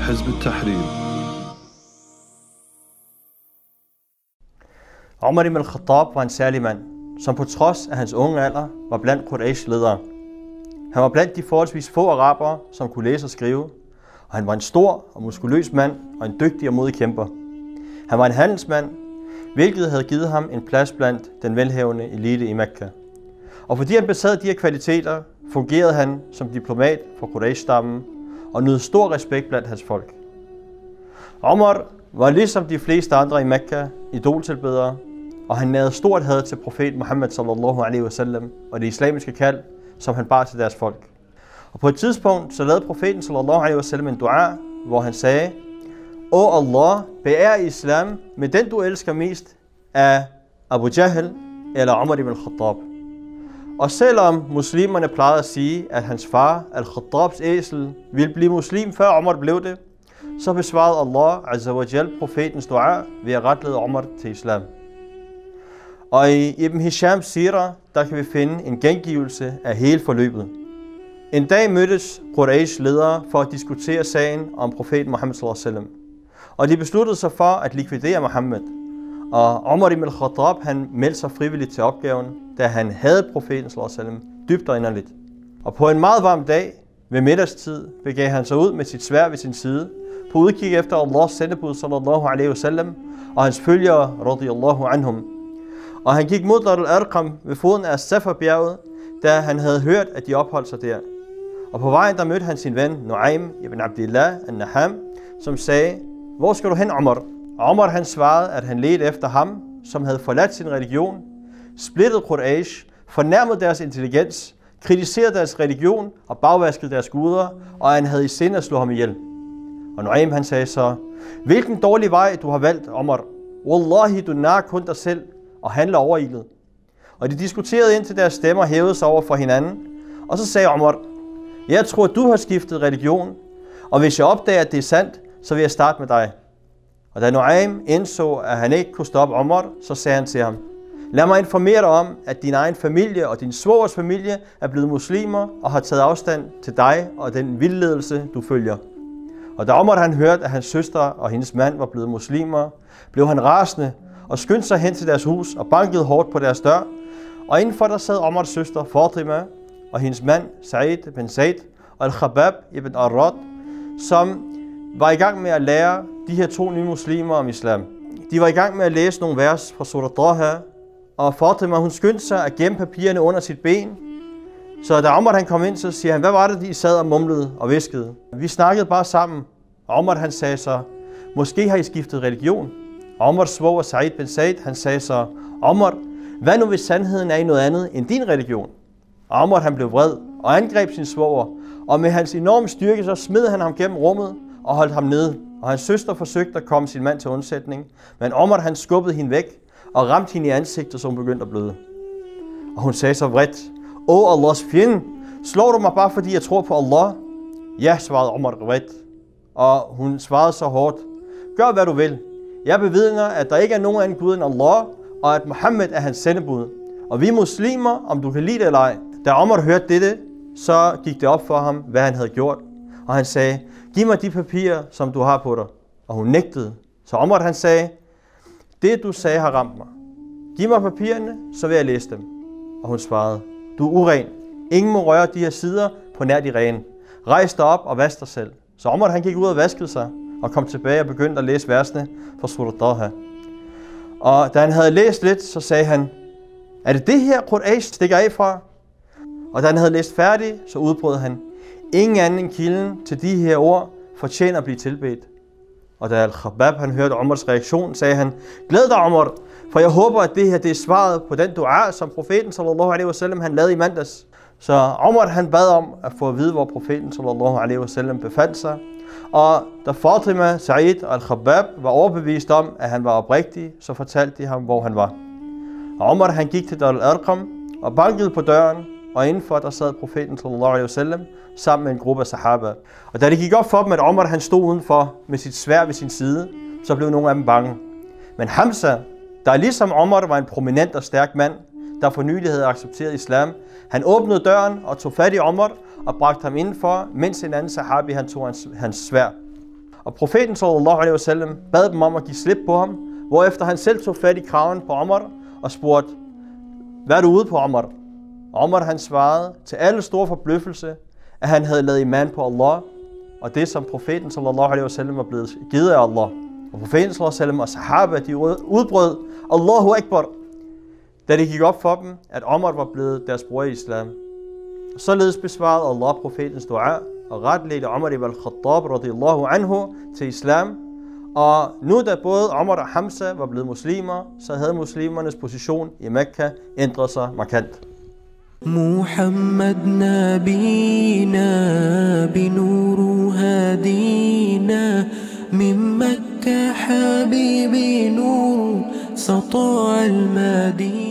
حزب التحرير Omar ibn al-Khattab var en særlig mand, som på trods af hans unge alder var blandt Quraysh ledere. Han var blandt de forholdsvis få arabere, som kunne læse og skrive, og han var en stor og muskuløs mand og en dygtig og modig kæmper. Han var en handelsmand, hvilket havde givet ham en plads blandt den velhavende elite i Mekka. Og fordi han besad de her kvaliteter, fungerede han som diplomat for Quraysh-stammen og nød stor respekt blandt hans folk. Omar var ligesom de fleste andre i Mekka idoltilbedere, og han nærede stort had til profeten Muhammad sallallahu alaihi wasallam og det islamiske kald, som han bar til deres folk. Og på et tidspunkt så lavede profeten sallallahu alaihi wasallam en dua, hvor han sagde, O Allah, beær islam med den du elsker mest af Abu Jahl eller Umar ibn Khattab. Og selvom muslimerne plejede at sige, at hans far, al-Khattabs æsel, ville blive muslim før Omar blev det, så besvarede Allah Azza wa Jal profetens dua ved at retlede Omar til islam. Og i Ibn Hishams sira, der kan vi finde en gengivelse af hele forløbet. En dag mødtes Quraysh ledere for at diskutere sagen om profeten Muhammad sallallahu alaihi wasallam. Og de besluttede sig for at likvidere Muhammad. Og Omar ibn al-Khattab, han meldte sig frivilligt til opgaven, da han havde profeten sallallahu alaihi dybt og inderligt. Og på en meget varm dag, ved middagstid, begav han sig ud med sit svær ved sin side, på udkig efter Allahs sendebud sallallahu alaihi wasallam og hans følgere radiyallahu anhum. Og han gik mod Dar al-Arqam ved foden af Safa-bjerget, da han havde hørt, at de opholdt sig der. Og på vejen der mødte han sin ven Nuaym ibn Abdillah al-Naham, som sagde, hvor skal du hen, Omar? Omar han svarede, at han ledte efter ham, som havde forladt sin religion, splittet Quraysh, fornærmet deres intelligens, kritiseret deres religion og bagvasket deres guder, og han havde i sinde at slå ham ihjel. Og Nuaym han sagde så, hvilken dårlig vej du har valgt, Omar. Wallahi, du nar kun dig selv og handler overilet. Og de diskuterede indtil deres stemmer hævede sig over for hinanden. Og så sagde Omar, jeg tror, du har skiftet religion, og hvis jeg opdager, at det er sandt, så vil jeg starte med dig. Og da Nuaim indså, at han ikke kunne stoppe Omar, så sagde han til ham, Lad mig informere dig om, at din egen familie og din svogers familie er blevet muslimer og har taget afstand til dig og den vildledelse, du følger. Og da Omar han hørte, at hans søster og hendes mand var blevet muslimer, blev han rasende og skyndte sig hen til deres hus og bankede hårdt på deres dør. Og indenfor der sad Omars søster Fatima og hendes mand Said bin Said og Al-Khabab ibn Arad, som var i gang med at lære de her to nye muslimer om islam. De var i gang med at læse nogle vers fra Surah Doha, og Fatima hun skyndte sig at gemme papirerne under sit ben. Så da Omar han kom ind, så siger han, hvad var det, de sad og mumlede og viskede? Vi snakkede bare sammen. Og Omar han sagde så, måske har I skiftet religion. Og Omar svoger Said bin Said, han sagde så, Omar, hvad nu hvis sandheden er i noget andet end din religion? Og Omar han blev vred og angreb sin svoger, og med hans enorme styrke så smed han ham gennem rummet og holdt ham nede. Og hans søster forsøgte at komme sin mand til undsætning, men Omar han skubbede hende væk og ramte hende i ansigtet, så hun begyndte at bløde. Og hun sagde så vredt, Åh Allahs fjende, slår du mig bare fordi jeg tror på Allah? Ja, svarede Omar vredt. Og hun svarede så hårdt, gør hvad du vil. Jeg bevidner, at der ikke er nogen anden Gud end Allah, og at Muhammed er hans sendebud. Og vi er muslimer, om du kan lide det eller ej. Da Omar hørte dette, så gik det op for ham, hvad han havde gjort. Og han sagde, giv mig de papirer, som du har på dig. Og hun nægtede. Så Omar han sagde, det du sagde har ramt mig. Giv mig papirerne, så vil jeg læse dem. Og hun svarede, du er uren. Ingen må røre de her sider på nær de rene. Rejs dig op og vask dig selv. Så Omar han gik ud og vaskede sig og kom tilbage og begyndte at læse versene fra Surah Taha. Og da han havde læst lidt, så sagde han, er det det her, Qur'an stikker af fra? Og da han havde læst færdig, så udbrød han, ingen anden end kilden til de her ord fortjener at blive tilbedt. Og da Al-Khabab han hørte Omars reaktion, sagde han, glæd dig Omar, for jeg håber, at det her det er svaret på den dua, som profeten sallallahu alaihi wasallam han lavede i mandags. Så Omar han bad om at få at vide, hvor profeten sallallahu alaihi wasallam befandt sig. Og da Fatima, Sa'id og Al-Khabab var overbevist om, at han var oprigtig, så fortalte de ham, hvor han var. Og Omar han gik til Dar al-Arqam og bankede på døren, og indenfor der sad profeten sallallahu alaihi wasallam sammen med en gruppe af sahaba. Og da det gik op for dem, at Omar han stod udenfor med sit svær ved sin side, så blev nogle af dem bange. Men Hamza, der ligesom Omar var en prominent og stærk mand, der for nylig havde accepteret islam, han åbnede døren og tog fat i Omar og bragte ham indenfor, mens en anden sahabi han tog hans, hans svær. Og profeten sallallahu alaihi wasallam bad dem om at give slip på ham, hvorefter han selv tog fat i kraven på Omar og spurgte, hvad er du ude på, Omar? Omar han svarede til alle store forbløffelse, at han havde lavet iman på Allah, og det som profeten sallallahu alaihi wasallam var blevet givet af Allah. Og profeten sallallahu alaihi wasallam og sahaba, de udbrød Allahu Akbar, da det gik op for dem, at Omar var blevet deres bror i islam. Således besvarede Allah profetens dua og retledte Omar ibn al-Khattab radiyallahu anhu til islam. Og nu da både Omar og Hamza var blevet muslimer, så havde muslimernes position i Mekka ændret sig markant. محمد نبينا بنور هدينا من مكة حبيبي نور سطاع المدينة.